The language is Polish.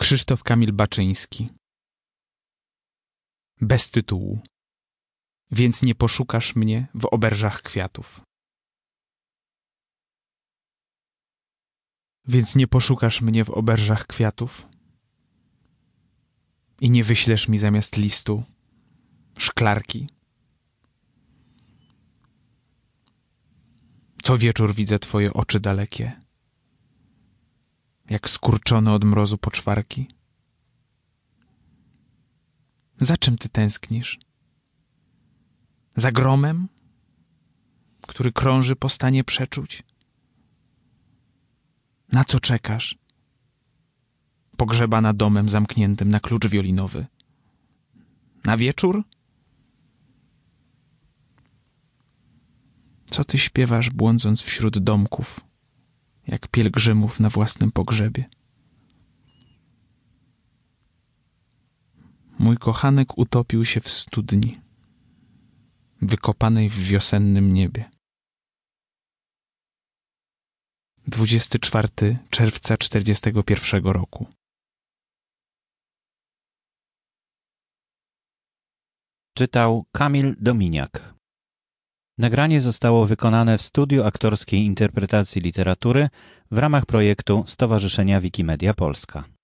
Krzysztof Kamil Baczyński Bez tytułu Więc nie poszukasz mnie w oberżach kwiatów. Więc nie poszukasz mnie w oberżach kwiatów i nie wyślesz mi zamiast listu szklarki. Co wieczór widzę twoje oczy dalekie jak skurczone od mrozu poczwarki. Za czym ty tęsknisz? Za gromem, który krąży po stanie przeczuć? Na co czekasz? Pogrzebana domem zamkniętym na klucz wiolinowy. Na wieczór? Co ty śpiewasz, błądząc wśród domków? Pielgrzymów na własnym pogrzebie. Mój kochanek utopił się w studni, wykopanej w wiosennym niebie. 24 czerwca 41 roku. Czytał Kamil Dominiak. Nagranie zostało wykonane w studiu aktorskiej interpretacji literatury w ramach projektu Stowarzyszenia Wikimedia Polska.